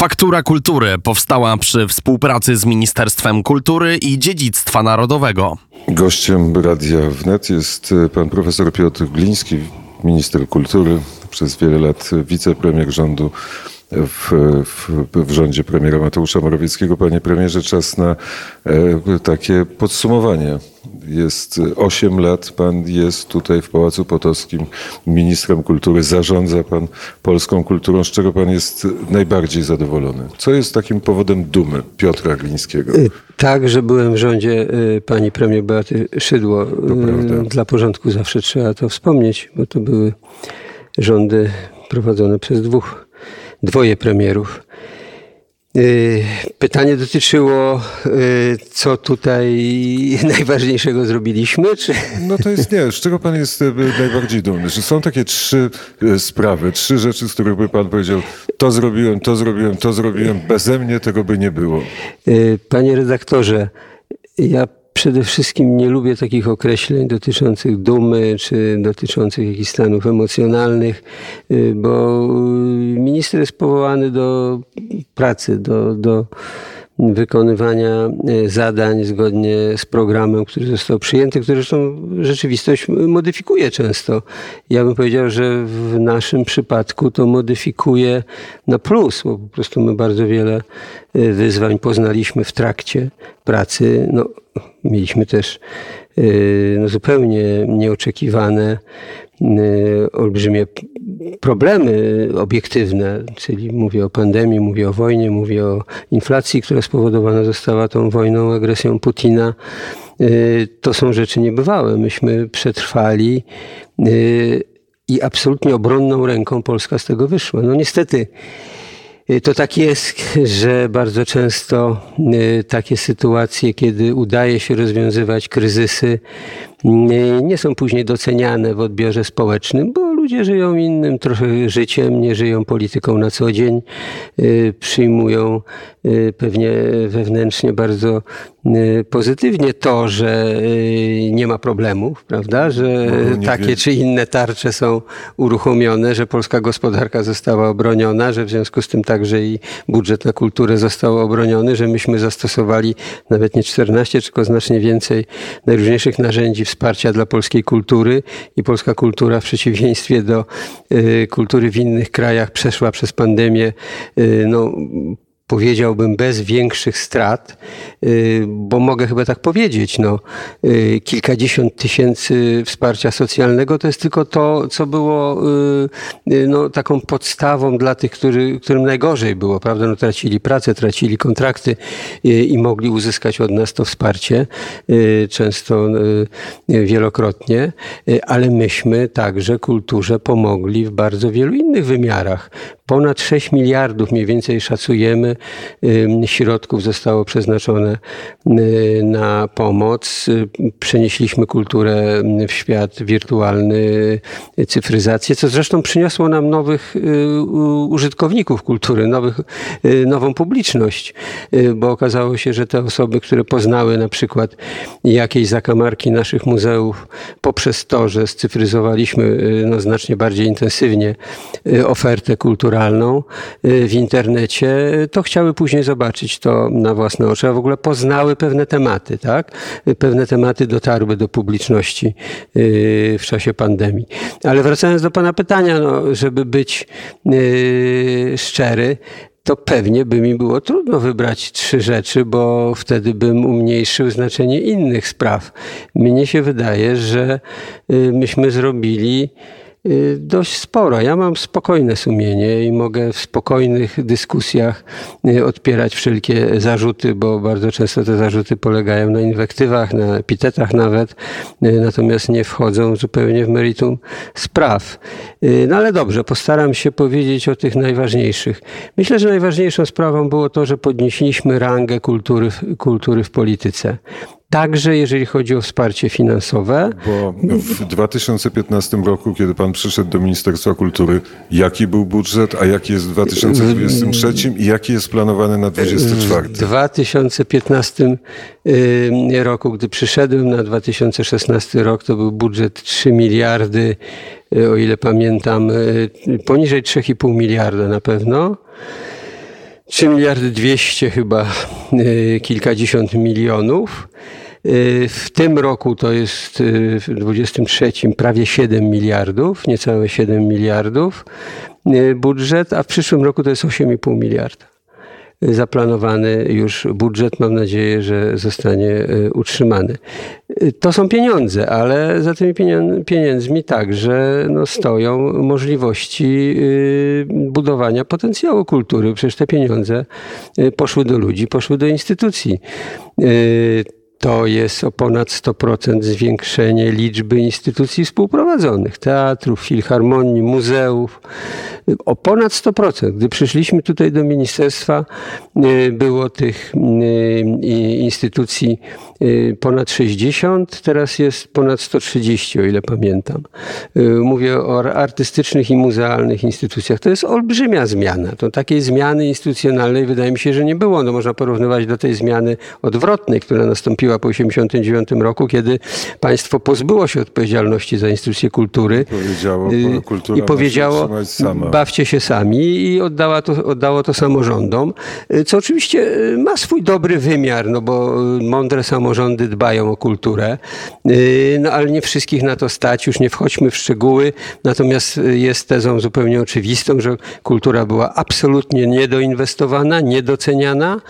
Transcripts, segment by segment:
Faktura Kultury powstała przy współpracy z Ministerstwem Kultury i Dziedzictwa Narodowego. Gościem Radia Wnet jest e, pan profesor Piotr Gliński, minister kultury, przez wiele lat wicepremier rządu w, w, w, rządzie premiera Mateusza Morawieckiego. Panie premierze, czas na e, takie podsumowanie. Jest 8 lat, pan jest tutaj w Pałacu Potockim ministrem kultury, zarządza pan polską kulturą, z czego pan jest najbardziej zadowolony? Co jest takim powodem dumy Piotra Glińskiego? Y, tak, że byłem w rządzie y, pani premier Beaty Szydło. Y, dla porządku zawsze trzeba to wspomnieć, bo to były rządy prowadzone przez dwóch dwoje premierów. Y, pytanie dotyczyło, y, co tutaj najważniejszego zrobiliśmy? Czy... No to jest nie. Z czego pan jest y, najbardziej dumny? Czy są takie trzy sprawy, trzy rzeczy, z których by pan powiedział, to zrobiłem, to zrobiłem, to zrobiłem, beze mnie tego by nie było? Panie redaktorze, ja Przede wszystkim nie lubię takich określeń dotyczących dumy czy dotyczących jakichś stanów emocjonalnych, y, bo minister jest powołany do pracy, do, do wykonywania e, zadań zgodnie z programem, który został przyjęty, który zresztą rzeczywistość modyfikuje często. Ja bym powiedział, że w naszym przypadku to modyfikuje na plus, bo po prostu my bardzo wiele e, wyzwań poznaliśmy w trakcie pracy. No, mieliśmy też e, no, zupełnie nieoczekiwane olbrzymie problemy obiektywne, czyli mówię o pandemii, mówię o wojnie, mówię o inflacji, która spowodowana została tą wojną, agresją Putina. Y, to są rzeczy niebywałe. Myśmy przetrwali y, i absolutnie obronną ręką Polska z tego wyszła. No niestety y, to tak jest, że bardzo często takie sytuacje, kiedy udaje się rozwiązywać kryzysy, nie są później doceniane w odbiorze społecznym, bo ludzie żyją innym trochę życiem, nie żyją polityką na co dzień, y, przyjmują y, pewnie wewnętrznie bardzo y, pozytywnie to, że nie ma problemów, prawda, że takie czy inne tarcze są uruchomione, że polska gospodarka została obroniona, że w związku z tym także i budżet na kulturę został obroniony, że myśmy zastosowali nawet nie 14, tylko znacznie więcej najróżniejszych narzędzi wsparcia dla polskiej kultury i polska kultura w przeciwieństwie do y, kultury w innych krajach przeszła przez pandemię. Y, no, powiedziałbym, bez większych strat, y, bo mogę chyba tak powiedzieć, no, y, kilkadziesiąt tysięcy wsparcia socjalnego to jest tylko to, co było y, no, taką podstawą dla tych, który, którym najgorzej było, prawda? No, tracili pracę, tracili kontrakty i mogli uzyskać od nas to wsparcie, często wielokrotnie, ale myśmy także kulturze pomogli w bardzo wielu innych wymiarach. Ponad 6 miliardów mniej więcej szacujemy środków zostało przeznaczone na pomoc. Przenieśliśmy kulturę w świat wirtualny, cyfryzację, co zresztą przyniosło nam nowych y, użytkowników kultury, nowych, y, nową publiczność, y, bo okazało się, że te osoby, które poznały na przykład jakieś zakamarki naszych muzeów poprzez to, że scyfryzowaliśmy no, znacznie bardziej intensywnie ofertę kulturalną w internecie, to chciały później zobaczyć to na własne oczy, a w ogóle poznały pewne tematy, tak? Pewne tematy dotarły do publiczności yy, w czasie pandemii. Ale wracając do Pana pytania, no, żeby być yy, szczery, to pewnie by mi było trudno wybrać trzy rzeczy, bo wtedy bym umniejszył znaczenie innych spraw. Mnie się wydaje, że yy, myśmy zrobili dość sporo. Ja mam spokojne sumienie i mogę w spokojnych dyskusjach y, odpierać wszelkie zarzuty, bo bardzo często te zarzuty polegają na inwektywach, na epitetach nawet, y, natomiast nie wchodzą zupełnie w meritum spraw. No ale dobrze, postaram się powiedzieć o tych najważniejszych. Myślę, że najważniejszą sprawą było to, że podnieśliśmy rangę kultury, kultury w polityce także jeżeli chodzi o wsparcie finansowe. Bo w 2015 roku, kiedy pan przyszedł do Ministerstwa Kultury, jaki był budżet, a jaki jest w 2023 i jaki jest planowany na 2024? W 2015 roku, gdy przyszedłem na 2016 rok, to był budżet 3 miliardy, y, o ile pamiętam, y, poniżej 3,5 miliarda na pewno. 3 miliardy 200 chyba kilkadziesiąt milionów. W tym roku to jest w 23 prawie 7 miliardów, niecałe 7 miliardów budżet, a w przyszłym roku to jest 8,5 miliarda zaplanowany już budżet. Mam nadzieję, że zostanie e, utrzymany. To są pieniądze, ale za tymi pieniędzmi także no, stoją możliwości y, budowania potencjału kultury. Przecież te pieniądze poszły do ludzi, poszły do instytucji to jest o ponad 100% zwiększenie liczby instytucji współprowadzonych, teatrów, filharmonii, muzeów. O ponad 100%. Gdy przyszliśmy tutaj do ministerstwa, y, było tych y, instytucji y, ponad 60, teraz jest ponad 130, o ile pamiętam. Mówię o artystycznych i muzealnych instytucjach. To jest olbrzymia zmiana. To takiej zmiany instytucjonalnej wydaje mi się, że nie było. No, można porównywać do tej zmiany odwrotnej, która nastąpiła nastąpiła po 1989 roku, kiedy państwo pozbyło się odpowiedzialności za instytucje kultury powiedziało, y, i powiedziało bawcie się sami i oddała to, oddało to samorządom, y, co oczywiście y, ma swój dobry wymiar, no bo mądre samorządy dbają o kulturę, no ale nie wszystkich na to stać, już nie wchodźmy w szczegóły, natomiast jest tezą zupełnie oczywistą, że kultura była absolutnie niedoinwestowana, niedoceniana,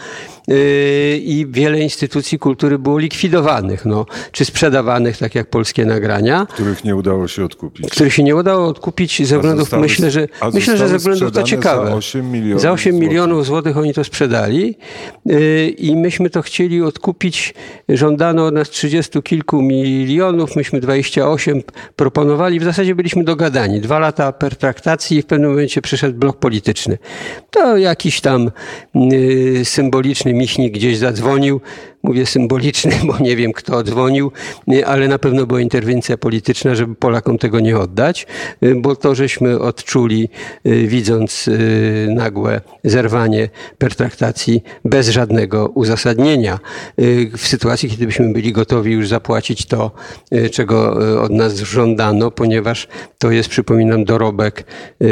i wiele instytucji kultury było likwidowanych, no, czy sprzedawanych, tak jak polskie nagrania. Których nie udało się odkupić. Których się nie udało odkupić ze względów, zostały, myślę, że, myślę, że ze względów to ciekawe. Za 8 milionów, za 8 milionów złotych oni to sprzedali yy, i myśmy to chcieli odkupić. Żądano od nas 30 kilku milionów, myśmy 28 proponowali. W zasadzie byliśmy dogadani. Dwa lata pertraktacji i w pewnym momencie przyszedł blok polityczny. To jakiś tam yy, symboliczny Michnik gdzieś zadzwonił. Mówię symboliczny, bo nie wiem kto dzwonił, ale na pewno była interwencja polityczna, żeby Polakom tego nie oddać, bo to żeśmy odczuli, y, widząc y, nagłe zerwanie pertraktacji bez żadnego uzasadnienia. Y, w sytuacji, kiedy byśmy byli gotowi już zapłacić to, czego od nas żądano, ponieważ to jest, przypominam, dorobek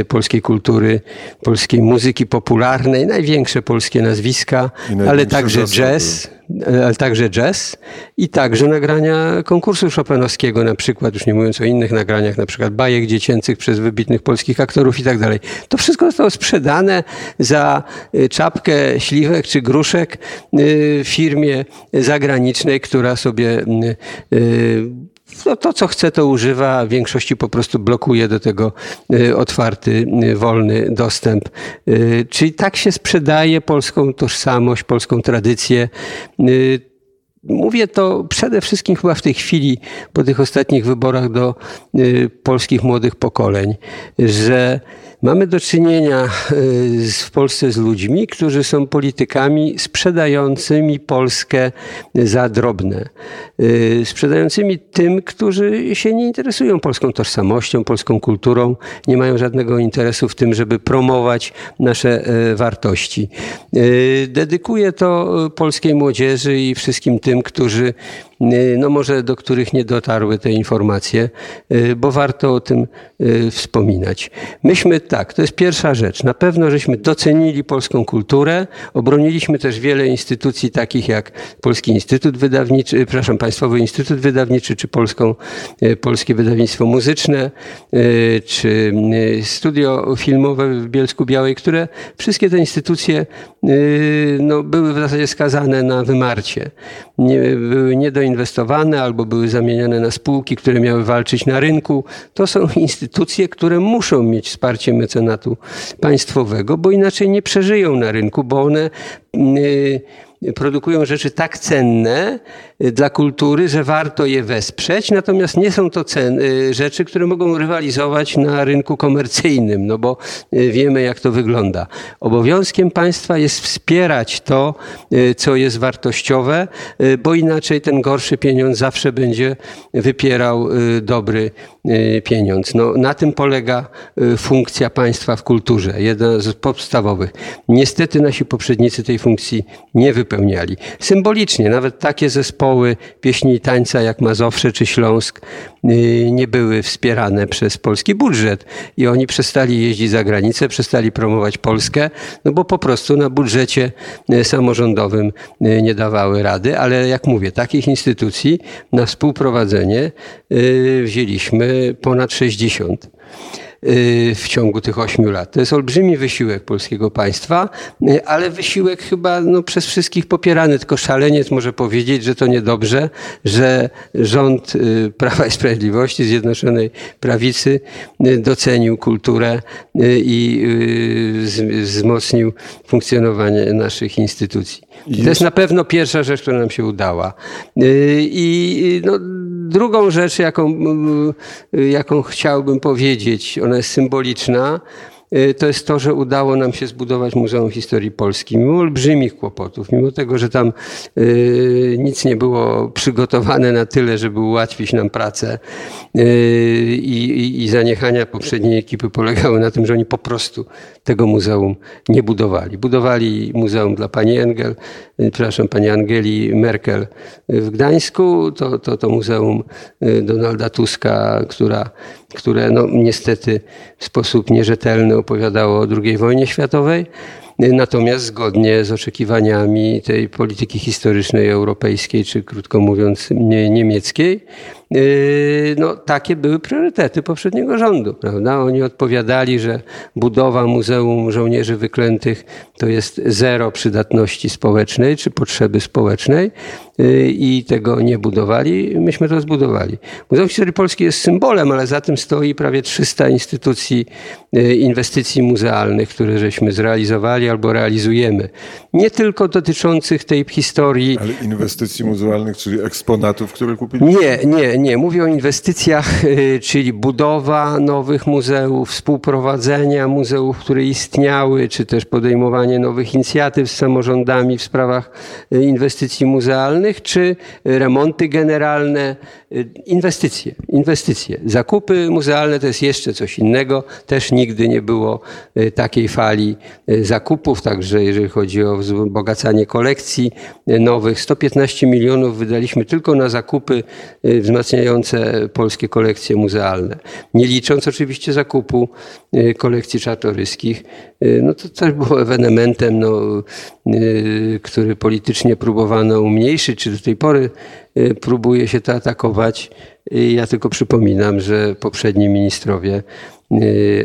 polskiej kultury, polskiej muzyki popularnej, największe polskie nazwiska, ale także jazz ale także jazz i także nagrania konkursu Chopinowskiego na przykład, już nie mówiąc o innych nagraniach, na przykład bajek dziecięcych przez wybitnych polskich aktorów i tak dalej. To wszystko zostało sprzedane za y, czapkę śliwek czy gruszek y, firmie zagranicznej, która sobie y, no to, co chce, to używa, w większości po prostu blokuje do tego y, otwarty, y, wolny dostęp. Y, czyli tak się sprzedaje polską tożsamość, polską tradycję. Mówię to przede wszystkim chyba w tej chwili, po tych ostatnich wyborach do polskich młodych pokoleń, że Mamy do czynienia e, w Polsce z ludźmi, którzy są politykami sprzedającymi Polskę za drobne. E, sprzedającymi tym, którzy się nie interesują polską tożsamością, polską kulturą, nie mają żadnego interesu w tym, żeby promować nasze wartości. Dedykuję to polskiej młodzieży i wszystkim tym, którzy Y, no może do których nie dotarły te informacje, y, bo warto o tym y, wspominać. Myśmy tak, to jest pierwsza rzecz. Na pewno żeśmy docenili polską kulturę, obroniliśmy też wiele instytucji takich jak Polski Instytut Wydawniczy, przepraszam, Państwowy Instytut Wydawniczy, czy Polską, Polskie Wydawnictwo Muzyczne, czy Studio Filmowe w Bielsku Białej, które wszystkie te instytucje no, były w zasadzie skazane na wymarcie. Nie, były nie do inwestowane albo były zamieniane na spółki, które miały walczyć na rynku. To są instytucje, które muszą mieć wsparcie mecenatu państwowego, bo inaczej nie przeżyją na rynku, bo one. Yy, produkują rzeczy tak cenne y, dla kultury, że warto je wesprzeć, natomiast nie są to cen, y, rzeczy, które mogą rywalizować na rynku komercyjnym, no bo y, wiemy jak to wygląda. Obowiązkiem państwa jest wspierać to, co jest wartościowe, bo inaczej ten gorszy pieniądz zawsze będzie wypierał dobry pieniądz. No, na tym polega funkcja państwa w kulturze, jedna z podstawowych. Niestety nasi poprzednicy tej funkcji nie wypełnili wypełniali. Symbolicznie, nawet takie zespoły pieśni i tańca jak Mazowsze czy Śląsk y, nie były wspierane przez polski budżet i oni przestali jeździć za granicę, przestali promować Polskę, no bo po prostu na budżecie y, samorządowym y, nie dawały rady, ale jak mówię, takich instytucji na współprowadzenie wzięliśmy ponad 60. Y, w ciągu tych ośmiu lat. To jest olbrzymi wysiłek polskiego państwa, y, ale wysiłek chyba no, przez wszystkich popierany, tylko szaleniec może powiedzieć, że to niedobrze, że rząd y, Prawa i Sprawiedliwości, Zjednoczonej Prawicy docenił kulturę i wzmocnił funkcjonowanie naszych instytucji. Jest. To jest na pewno pierwsza rzecz, która nam się udała. I no, drugą rzecz, jaką, jaką chciałbym powiedzieć, ona jest symboliczna, Y, to jest to, że udało nam się zbudować Muzeum Historii Polski. Mimo olbrzymich kłopotów, mimo tego, że tam y, nic nie było przygotowane na tyle, żeby ułatwić nam pracę y, i, i zaniechania poprzedniej ekipy polegały na tym, że oni po prostu tego muzeum nie budowali. Budowali muzeum dla pani Engel, przepraszam, pani Angeli Merkel w Gdańsku, to, to, to muzeum Donalda Tuska, która, które no, niestety w sposób nierzetelny opowiadało o II wojnie światowej. Natomiast zgodnie z oczekiwaniami tej polityki historycznej europejskiej, czy krótko mówiąc niemieckiej, no, takie były priorytety poprzedniego rządu. Prawda? Oni odpowiadali, że budowa Muzeum Żołnierzy Wyklętych to jest zero przydatności społecznej czy potrzeby społecznej yy, i tego nie budowali. Myśmy to zbudowali. Muzeum Historii Polski jest symbolem, ale za tym stoi prawie 300 instytucji yy, inwestycji muzealnych, które żeśmy zrealizowali albo realizujemy. Nie tylko dotyczących tej historii. Ale inwestycji muzealnych, czyli eksponatów, które kupiliśmy? Nie, nie, nie, mówię o inwestycjach, y, czyli budowa nowych muzeów, współprowadzenia muzeów, które istniały, czy też podejmowanie nowych inicjatyw z samorządami w sprawach y, inwestycji muzealnych, czy remonty generalne, inwestycje, inwestycje. Zakupy muzealne to jest jeszcze coś innego. Też nigdy nie było takiej fali zakupów, także jeżeli chodzi o wzbogacanie kolekcji nowych. 115 milionów wydaliśmy tylko na zakupy wzmacniające polskie kolekcje muzealne. Nie licząc oczywiście zakupu y, kolekcji czartoryskich. Y, no to też było ewenementem, no, y, który politycznie próbowano umniejszyć, czy do tej pory próbuje się to atakować. Ja tylko przypominam, że poprzedni ministrowie,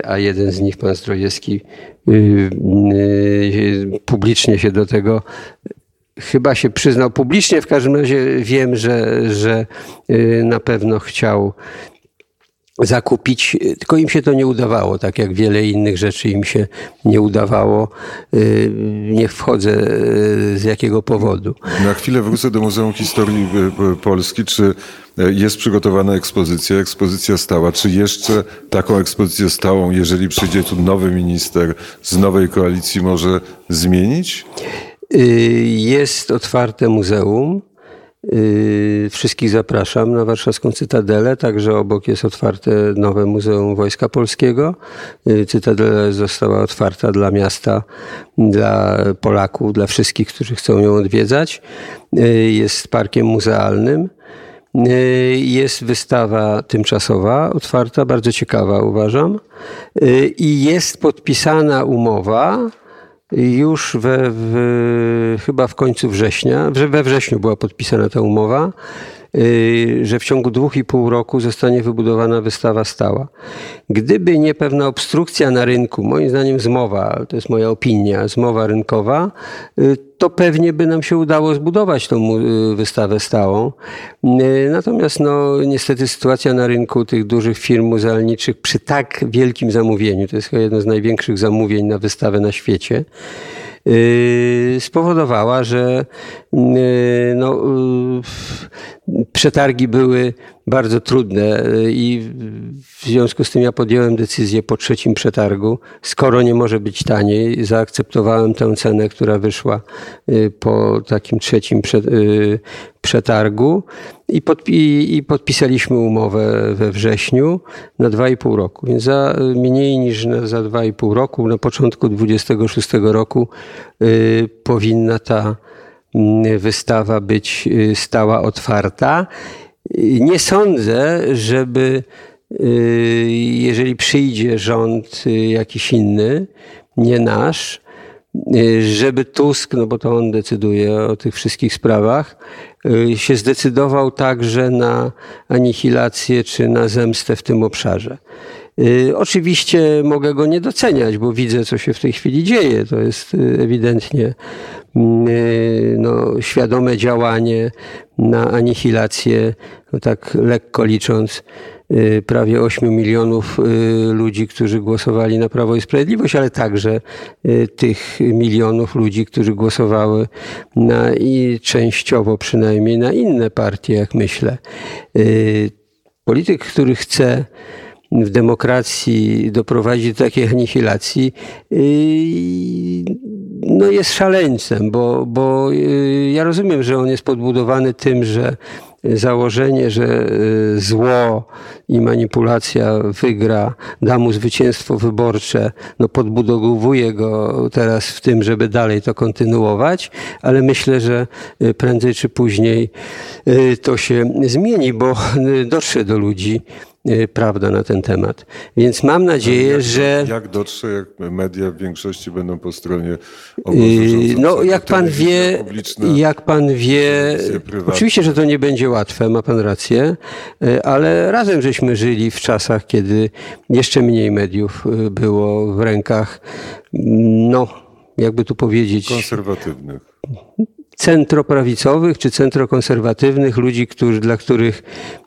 a jeden z nich, pan Zdrojewski, publicznie się do tego chyba się przyznał publicznie, w każdym razie wiem, że, że y, na pewno chciał zakupić, tylko im się to nie udawało, tak jak wiele innych rzeczy im się nie udawało. Y, nie wchodzę y, z jakiego powodu. Na chwilę wrócę do Muzeum Historii Polski. Czy jest przygotowana ekspozycja, ekspozycja stała? Czy jeszcze taką ekspozycję stałą, jeżeli przyjdzie tu nowy minister z nowej koalicji, może zmienić? Y, jest otwarte muzeum. Y, wszystkich zapraszam na warszawską Cytadelę, także obok jest otwarte nowe Muzeum Wojska Polskiego. Y, Cytadela została otwarta dla miasta, dla Polaków, dla wszystkich, którzy chcą ją odwiedzać. Jest parkiem muzealnym. Jest wystawa tymczasowa, otwarta, bardzo ciekawa uważam. I jest podpisana umowa już we, w, chyba w końcu września, we wrześniu była podpisana ta umowa, że w ciągu dwóch i pół roku zostanie wybudowana wystawa stała. Gdyby nie pewna obstrukcja na rynku, moim zdaniem zmowa, to jest moja opinia, zmowa rynkowa, y, to pewnie by nam się udało zbudować tą y, wystawę stałą. Y, natomiast no, niestety sytuacja na rynku tych dużych firm muzealniczych przy tak wielkim zamówieniu, to jest jedno z największych zamówień na wystawę na świecie, y, spowodowała, że no, przetargi były bardzo trudne i w związku z tym ja podjąłem decyzję po trzecim przetargu, skoro nie może być taniej, zaakceptowałem tę cenę, która wyszła y, po takim trzecim y, przetargu i, podpi i podpisaliśmy umowę we wrześniu na 2,5 roku. Więc za mniej niż na, za 2,5 roku, na początku 26 roku y, powinna ta mm, wystawa być stała otwarta. Nie sądzę, żeby jeżeli przyjdzie rząd jakiś inny, nie nasz, żeby Tusk, no bo to on decyduje o tych wszystkich sprawach, się zdecydował także na anihilację czy na zemstę w tym obszarze. Oczywiście mogę go nie doceniać, bo widzę, co się w tej chwili dzieje. To jest ewidentnie no, świadome działanie na anihilację, no tak lekko licząc, Y, prawie 8 milionów y, ludzi, którzy głosowali na Prawo i Sprawiedliwość, ale także y, tych milionów ludzi, którzy głosowały na i częściowo przynajmniej na inne partie, jak myślę. Polityk, który chce w demokracji doprowadzić do takiej anihilacji, no jest szaleńcem, bo, bo ja rozumiem, że on jest podbudowany tym, że założenie, że y, zło i manipulacja wygra, da mu zwycięstwo wyborcze, no podbudowuje go teraz w tym, żeby dalej to kontynuować, ale myślę, że y, prędzej czy później y, to się zmieni, bo dotrze do ludzi prawda na ten temat. Więc mam nadzieję, jak, że. Jak dotrze, jak media w większości będą po stronie obozu y, No, jak pan wie, jak pan wie, oczywiście, że to nie będzie łatwe, ma pan rację, y, ale razem żeśmy żyli w czasach, kiedy jeszcze mniej mediów było w rękach, no, jakby tu powiedzieć. Konserwatywnych centroprawicowych czy centrokonserwatywnych, ludzi, którzy, dla których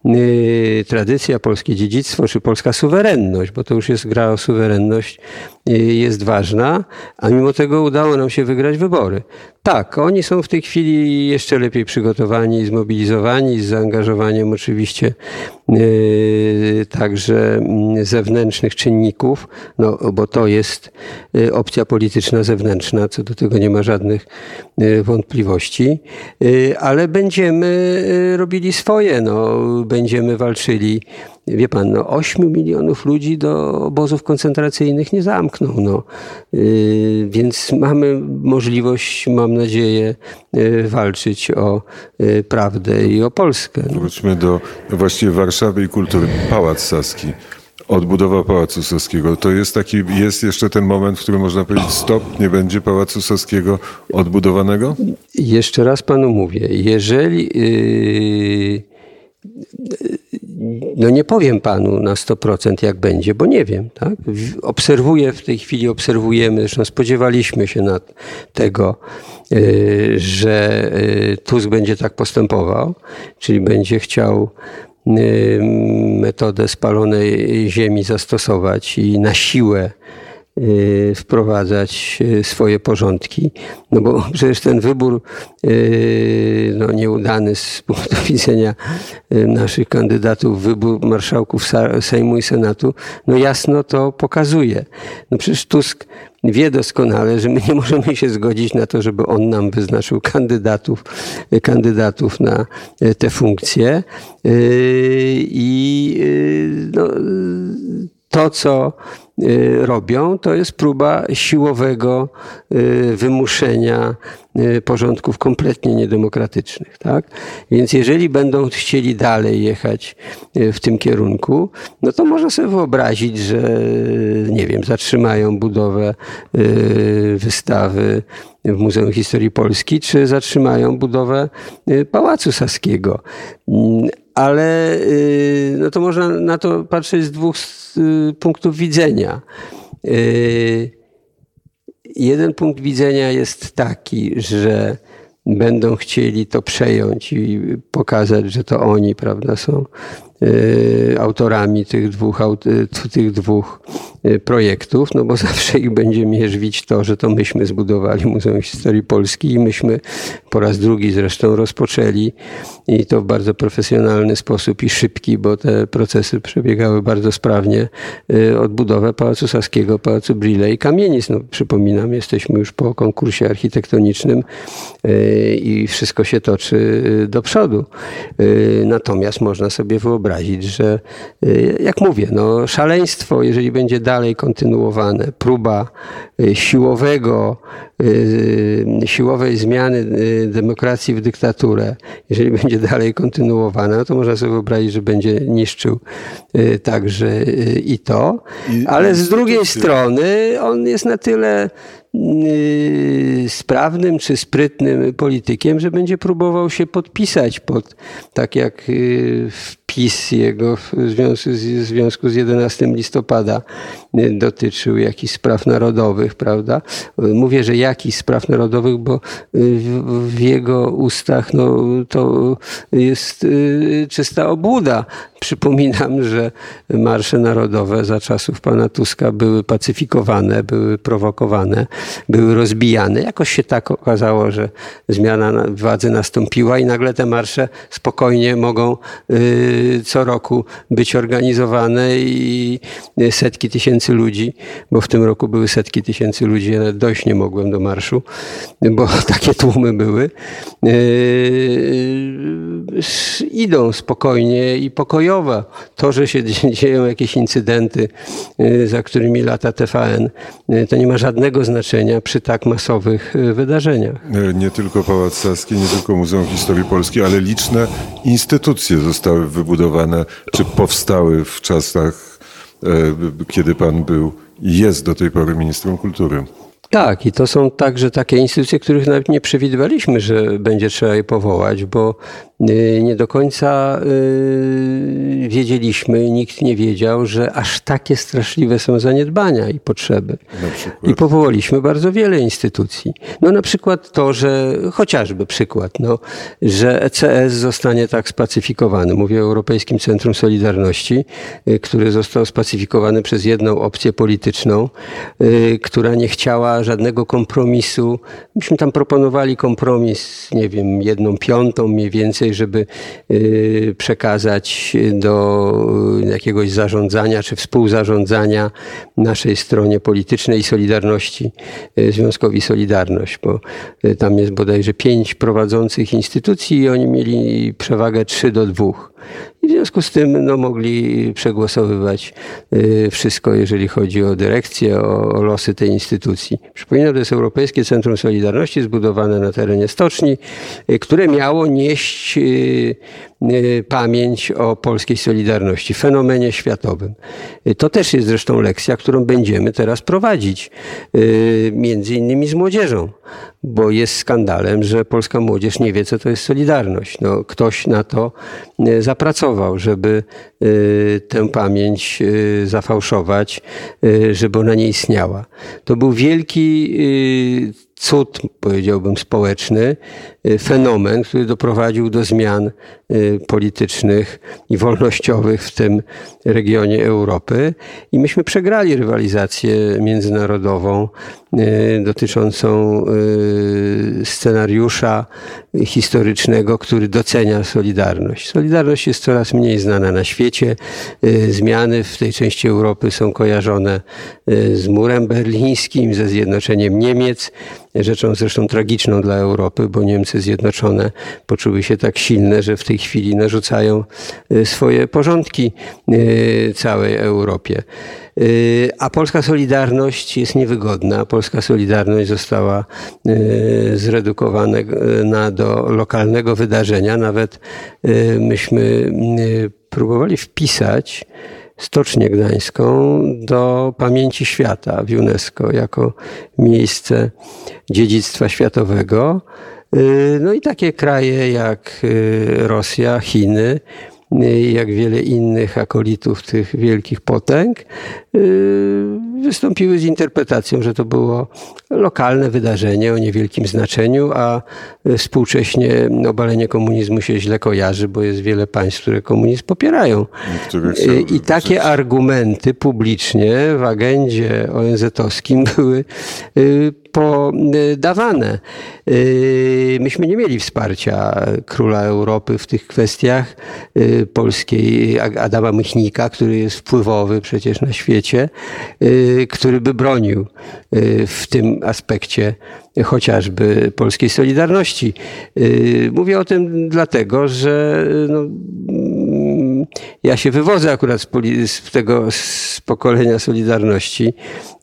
y, tradycja, polskie dziedzictwo czy polska suwerenność, bo to już jest gra o suwerenność, jest ważna, a mimo tego udało nam się wygrać wybory. Tak, oni są w tej chwili jeszcze lepiej przygotowani, zmobilizowani, z zaangażowaniem oczywiście yy, także mm, zewnętrznych czynników, no, bo to jest yy, opcja polityczna zewnętrzna, co do tego nie ma żadnych wątpliwości, ale będziemy robili swoje, no, będziemy walczyli wie pan, no 8 milionów ludzi do obozów koncentracyjnych nie zamknął. No. Yy, więc mamy możliwość, mam nadzieję, yy, walczyć o yy, prawdę i o Polskę. No. Wróćmy do właściwie Warszawy i kultury. Pałac Saski. Odbudowa Pałacu Saskiego. To jest taki, jest jeszcze ten moment, w którym można powiedzieć stop, nie będzie Pałacu Saskiego odbudowanego? Jeszcze raz panu mówię, jeżeli no nie powiem panu na 100% jak będzie, bo nie wiem. Tak? Obserwuję, w tej chwili obserwujemy, zresztą spodziewaliśmy się na tego, y, że y, Tusk będzie tak postępował, czyli będzie chciał y, metodę spalonej ziemi zastosować i na siłę wprowadzać y, swoje porządki. No bo przecież ten wybór y, no, nieudany z punktu widzenia naszych kandydatów, wybór marszałków Sejmu i Senatu, no jasno to pokazuje. No przecież Tusk wie doskonale, że my nie możemy się zgodzić na to, żeby on nam wyznaczył kandydatów, kandydatów na te funkcje. I no, to, co y, robią, to jest próba siłowego y, wymuszenia y, porządków kompletnie niedemokratycznych. Tak? Więc jeżeli będą chcieli dalej jechać w tym kierunku, no to można sobie wyobrazić, że nie wiem, zatrzymają budowę wystawy w Muzeum Historii Polski, czy zatrzymają budowę Pałacu Saskiego ale y, no to można na to patrzeć z dwóch y, punktów widzenia. Y, jeden punkt widzenia jest taki, że będą chcieli to przejąć i pokazać, że to oni, prawda, są autorami tych dwóch, tych dwóch Y, projektów, no bo zawsze ich będzie mierzyć to, że to myśmy zbudowali Muzeum Historii Polski i myśmy po raz drugi zresztą rozpoczęli i to w bardzo profesjonalny sposób i szybki, bo te procesy przebiegały bardzo sprawnie, y, odbudowę Pałacu Saskiego, Pałacu Brille i Kamienic. No, przypominam, jesteśmy już po konkursie architektonicznym y, i wszystko się toczy do przodu. Natomiast można sobie wyobrazić, wyobrazić, że jak mówię, no, szaleństwo, jeżeli będzie dalej kontynuowane, próba siłowego, siłowej zmiany demokracji w dyktaturę, jeżeli będzie dalej kontynuowana, no to można sobie wyobrazić, że będzie niszczył także i to. Ale z drugiej strony on jest na tyle Y, sprawnym czy sprytnym politykiem, że będzie próbował się podpisać pod, tak jak y, wpis jego w związku z, w związku z 11 listopada y, dotyczył jakichś spraw narodowych, prawda? Mówię, że jakichś spraw narodowych, bo w, w jego ustach no, to jest czysta obłuda. Przypominam, że marsze narodowe za czasów pana Tuska były pacyfikowane, były prowokowane były rozbijane. Jakoś się tak okazało, że zmiana władzy nastąpiła i nagle te marsze spokojnie mogą y, co roku być organizowane i setki tysięcy ludzi, bo w tym roku były setki tysięcy ludzi, ja dojść nie mogłem do marszu, bo takie tłumy były, y, idą spokojnie i pokojowo. To, że się dzieją jakieś incydenty, y, za którymi lata TVN, to nie ma żadnego znaczenia przy tak masowych e, wydarzeniach. Nie tylko Pałac Saski, nie tylko Muzeum Historii Polskiej, ale liczne instytucje zostały wybudowane, czy powstały w czasach, kiedy pan był i jest do tej pory ministrem kultury. Tak, i to są także takie instytucje, których nawet nie przewidywaliśmy, że będzie trzeba je powołać, bo y, nie do końca y, wiedzieliśmy, nikt nie wiedział, że aż takie straszliwe są zaniedbania i potrzeby. I powołaliśmy bardzo wiele instytucji. No na przykład to, że chociażby przykład, no, że ECS zostanie tak spacyfikowany. Mówię o Europejskim Centrum Solidarności, y, który został spacyfikowany przez jedną opcję polityczną, która nie chciała żadnego kompromisu. Myśmy tam proponowali kompromis, nie wiem, jedną piątą mniej więcej, żeby y, przekazać do jakiegoś zarządzania czy współzarządzania naszej stronie politycznej i Solidarności, y, Związkowi Solidarność, bo y, tam jest bodajże pięć prowadzących instytucji i oni mieli przewagę 3 do 2. W związku z tym no, mogli przegłosowywać y, wszystko, jeżeli chodzi o dyrekcję, o, o losy tej instytucji. Przypominam, to jest Europejskie Centrum Solidarności zbudowane na terenie stoczni, y, które miało nieść y, pamięć o polskiej solidarności, fenomenie światowym. To też jest zresztą lekcja, którą będziemy teraz prowadzić, między innymi z młodzieżą, bo jest skandalem, że polska młodzież nie wie, co to jest solidarność. No, ktoś na to zapracował żeby y, tę pamięć y, zafałszować, y, żeby ona nie istniała. To był wielki cud, powiedziałbym, społeczny, y, fenomen, który doprowadził do zmian y, politycznych i wolnościowych w tym regionie Europy. I myśmy przegrali rywalizację międzynarodową y, dotyczącą scenariusza historycznego, który docenia Solidarność. Solidarność jest coraz mniej znana na świecie. Zmiany w tej części Europy są kojarzone z murem berlińskim, ze zjednoczeniem Niemiec rzeczą zresztą tragiczną dla Europy, bo Niemcy Zjednoczone poczuły się tak silne, że w tej chwili narzucają y, swoje porządki y, całej Europie. Y, a polska Solidarność jest niewygodna. Polska Solidarność została zredukowana do lokalnego wydarzenia. Nawet myśmy próbowali wpisać Stocznię Gdańską do pamięci świata w UNESCO jako miejsce dziedzictwa światowego. Y, no i takie kraje jak y, Rosja, Chiny, jak wiele innych akolitów tych wielkich potęg, y, wystąpiły z interpretacją, że to było lokalne wydarzenie o niewielkim znaczeniu, a współcześnie obalenie komunizmu się źle kojarzy, bo jest wiele państw, które komunizm popierają. I takie argumenty publicznie w agendzie ONZ-owskim były podawane. Y, myśmy nie mieli wsparcia króla Europy w tych kwestiach polskiej Adama Mychnika, który jest wpływowy przecież na świecie, który by bronił w tym aspekcie chociażby polskiej Solidarności. Mówię o tym dlatego, że no, mm, ja się wywodzę akurat z, z tego z pokolenia Solidarności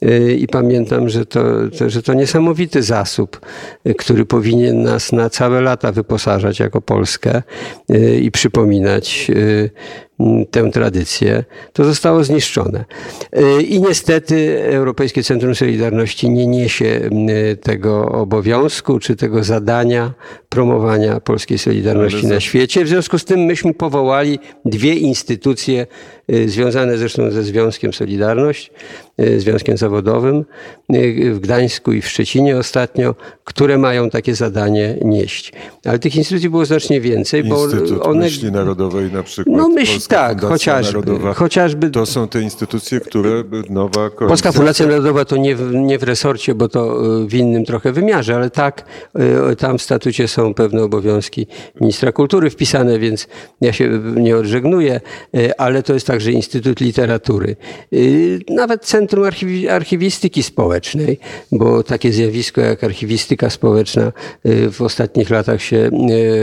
y, i pamiętam, że to, to, że to niesamowity zasób, y, który powinien nas na całe lata wyposażać jako Polskę y, i przypominać y, tę tradycję, to zostało zniszczone. Y, I niestety Europejskie Centrum Solidarności nie niesie m, tego obowiązku czy tego zadania promowania polskiej Solidarności na świecie. W związku z tym myśmy powołali dwie instytucje y, związane zresztą ze Związkiem Solidarność, y, Związkiem Zawodowym y, w Gdańsku i w Szczecinie ostatnio, które mają takie zadanie nieść. Ale tych instytucji było znacznie więcej, bo Instytut one Myśli Narodowej na przykład. No myśl Polska tak, Fundacja chociażby, Narodowa. chociażby To są te instytucje, które nowa koalicja... Polska Fundacja Narodowa to nie w, nie w resorcie, bo to w innym trochę wymiarze, ale tak, tam w statucie są pewne obowiązki ministra kultury wpisane, więc ja się nie odżegnuję, y, ale to jest także Instytut Literatury. Y, Nawet Centrum Archiwi Archiwistyki Społecznej, bo takie zjawisko jak archiwistyka społeczna y, w ostatnich latach się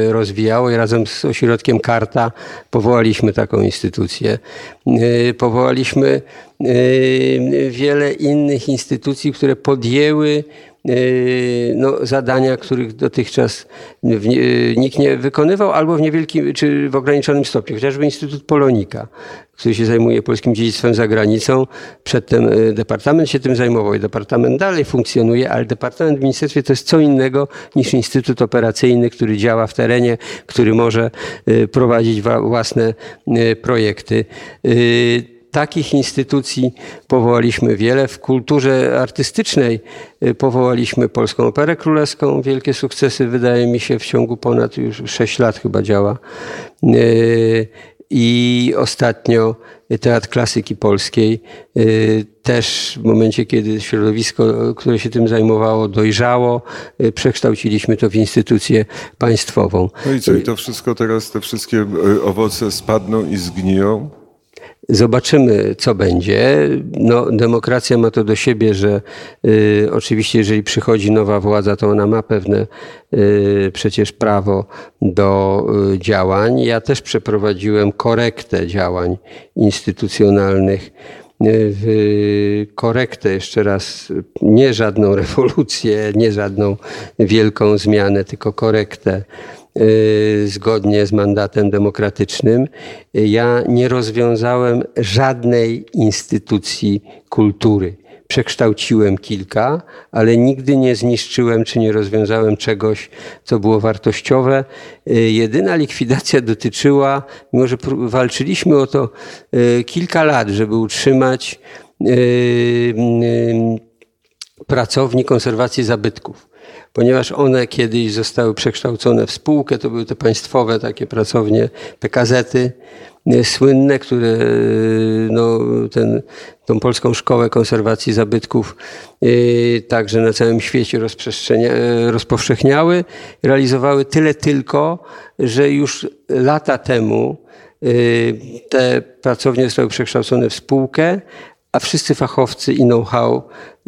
rozwijało i razem z ośrodkiem Karta powołaliśmy taką instytucję. Powołaliśmy wiele innych instytucji, które podjęły no, zadania, których dotychczas y, nikt nie wykonywał, albo w niewielkim czy w ograniczonym stopniu. Chociażby Instytut Polonika, który się zajmuje polskim dziedzictwem za granicą. Przedtem y, departament się tym zajmował i departament dalej funkcjonuje, ale departament w ministerstwie to jest co innego niż Instytut Operacyjny, który działa w terenie, który może y, prowadzić wa- własne y, projekty. Takich instytucji powołaliśmy wiele. W kulturze artystycznej y, powołaliśmy Polską Operę Królewską. Wielkie sukcesy, wydaje mi się, w ciągu ponad już 6 lat chyba działa. Y, I ostatnio Teatr Klasyki Polskiej. y, Też w momencie, kiedy środowisko, które się tym zajmowało, dojrzało, przekształciliśmy to w instytucję państwową. No i co, i to wszystko teraz, te wszystkie owoce spadną i zgniją? Zobaczymy, co będzie. No, demokracja ma to do siebie, że y, oczywiście, jeżeli przychodzi nowa władza, to ona ma pewne y, przecież prawo do y, działań. Ja też przeprowadziłem korektę działań instytucjonalnych. Y, W korektę jeszcze raz, nie żadną rewolucję, nie żadną wielką zmianę, tylko korektę y, zgodnie z mandatem demokratycznym. Ja nie rozwiązałem żadnej instytucji kultury. Przekształciłem kilka, ale nigdy nie zniszczyłem czy nie rozwiązałem czegoś, co było wartościowe. Y, Jedyna likwidacja dotyczyła, mimo że walczyliśmy o to y, kilka lat, żeby utrzymać y, y, pracowni konserwacji zabytków ponieważ one kiedyś zostały przekształcone w spółkę, to były te państwowe takie pracownie, PKZ-y słynne, które y, no, ten, tą polską szkołę konserwacji zabytków y, także na całym świecie y, rozpowszechniały, realizowały tyle tylko, że już lata temu y, te pracownie zostały przekształcone w spółkę, a wszyscy fachowcy i know-how y,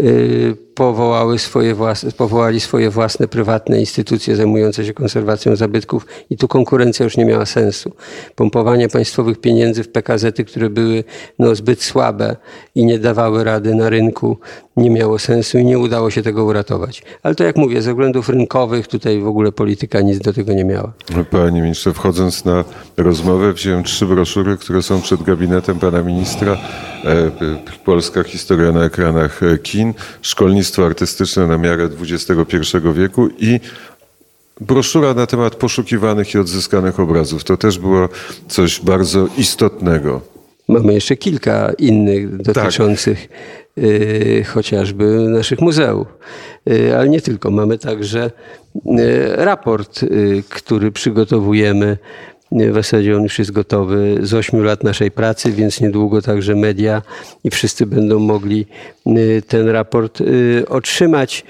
powołały swoje własne, powołali swoje własne prywatne instytucje zajmujące się konserwacją zabytków i tu konkurencja już nie miała sensu. Pompowanie państwowych pieniędzy w PKZ-y, które były no, zbyt słabe i nie dawały rady na rynku, nie miało sensu i nie udało się tego uratować. Ale to jak mówię, ze względów rynkowych tutaj w ogóle polityka nic do tego nie miała. Panie ministrze, wchodząc na rozmowę, wziąłem trzy broszury, które są przed gabinetem pana ministra. E, Polska historia na ekranach e, szkolnictwo artystyczne na miarę XXI wieku i broszura na temat poszukiwanych i odzyskanych obrazów. To też było coś bardzo istotnego. Mamy jeszcze kilka innych dotyczących y, chociażby naszych muzeów. Y, ale nie tylko. Mamy także y, raport, który przygotowujemy. Y, W zasadzie on już jest gotowy z ośmiu lat naszej pracy, więc niedługo także media i wszyscy będą mogli y, ten raport y, otrzymać.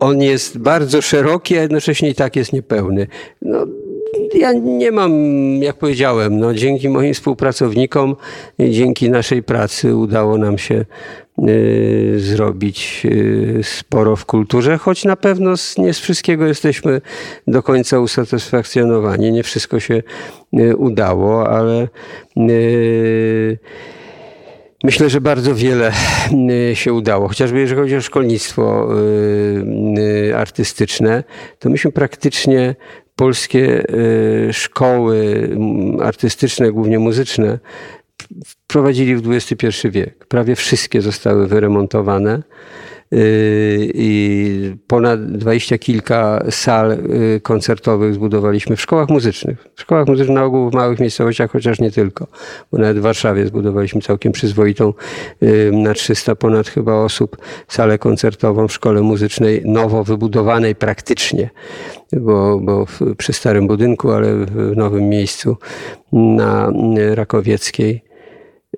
On jest bardzo szeroki, a jednocześnie i tak jest niepełny. No, ja nie mam, jak powiedziałem, no, dzięki moim współpracownikom, dzięki naszej pracy udało nam się zrobić y, sporo w kulturze, choć na pewno nie z wszystkiego jesteśmy do końca usatysfakcjonowani. Nie wszystko się y, udało, ale y, Myślę, że bardzo wiele y, się udało. Chociażby jeżeli chodzi o szkolnictwo y, y, artystyczne, to myśmy praktycznie polskie szkoły artystyczne, głównie muzyczne, wprowadzili w XXI wiek. Prawie wszystkie zostały wyremontowane i ponad dwadzieścia kilka sal y, koncertowych zbudowaliśmy w szkołach muzycznych. W szkołach muzycznych na ogół w małych miejscowościach, chociaż nie tylko, bo nawet w Warszawie zbudowaliśmy całkiem przyzwoitą y, na 300 ponad chyba osób salę koncertową w szkole muzycznej, nowo wybudowanej praktycznie, bo, bo przy starym budynku, ale w nowym miejscu na y, Rakowieckiej.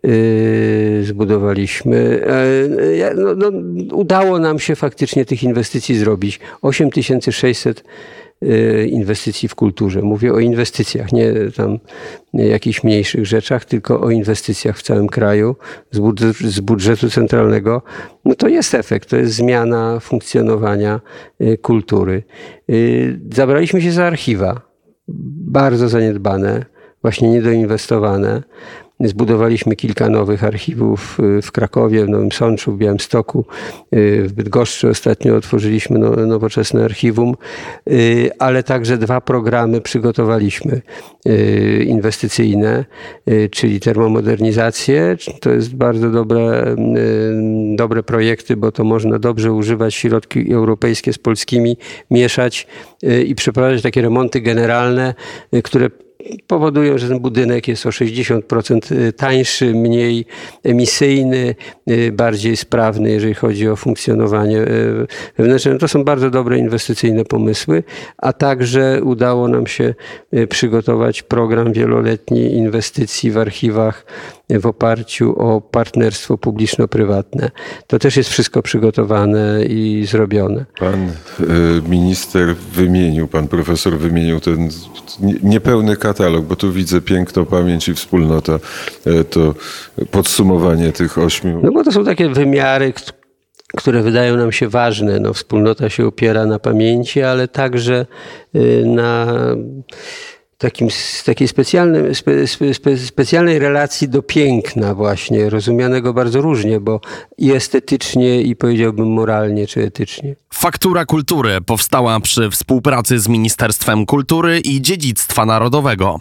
Yy, zbudowaliśmy. E, no, no, udało nam się faktycznie tych inwestycji zrobić. 8600 yy, inwestycji w kulturze. Mówię o inwestycjach, nie tam jakichś mniejszych rzeczach, tylko o inwestycjach w całym kraju z z budżetu centralnego. No to jest efekt, to jest zmiana funkcjonowania yy, kultury. Zabraliśmy się za archiwa, bardzo zaniedbane, właśnie niedoinwestowane. Zbudowaliśmy kilka nowych archiwów y, w Krakowie, w Nowym Sączu, w Białymstoku. Y, w Bydgoszczy ostatnio otworzyliśmy no, nowoczesne archiwum, y, ale także dwa programy przygotowaliśmy inwestycyjne, czyli termomodernizację. To jest bardzo dobre, dobre projekty, bo to można dobrze używać środki europejskie z polskimi, mieszać i przeprowadzać takie remonty generalne, które powodują, że ten budynek jest o 60% y, tańszy, mniej emisyjny, y, bardziej sprawny, jeżeli chodzi o funkcjonowanie y, wewnętrzne. No to są bardzo dobre inwestycyjne pomysły, a także udało nam się przygotować program wieloletni inwestycji w archiwach w oparciu o partnerstwo publiczno-prywatne. To też jest wszystko przygotowane i zrobione. Pan minister wymienił, pan profesor wymienił ten niepełny katalog, bo tu widzę piękno, pamięć i wspólnota, e, to podsumowanie tych ośmiu. No bo to są takie wymiary, które wydają nam się ważne. No, wspólnota się opiera na pamięci, ale także y, na takim, takiej spe, spe, specjalnej relacji do piękna właśnie, rozumianego bardzo różnie, bo i estetycznie, i powiedziałbym moralnie, czy etycznie. Faktura Kultury powstała przy współpracy z Ministerstwem Kultury i Dziedzictwa Narodowego.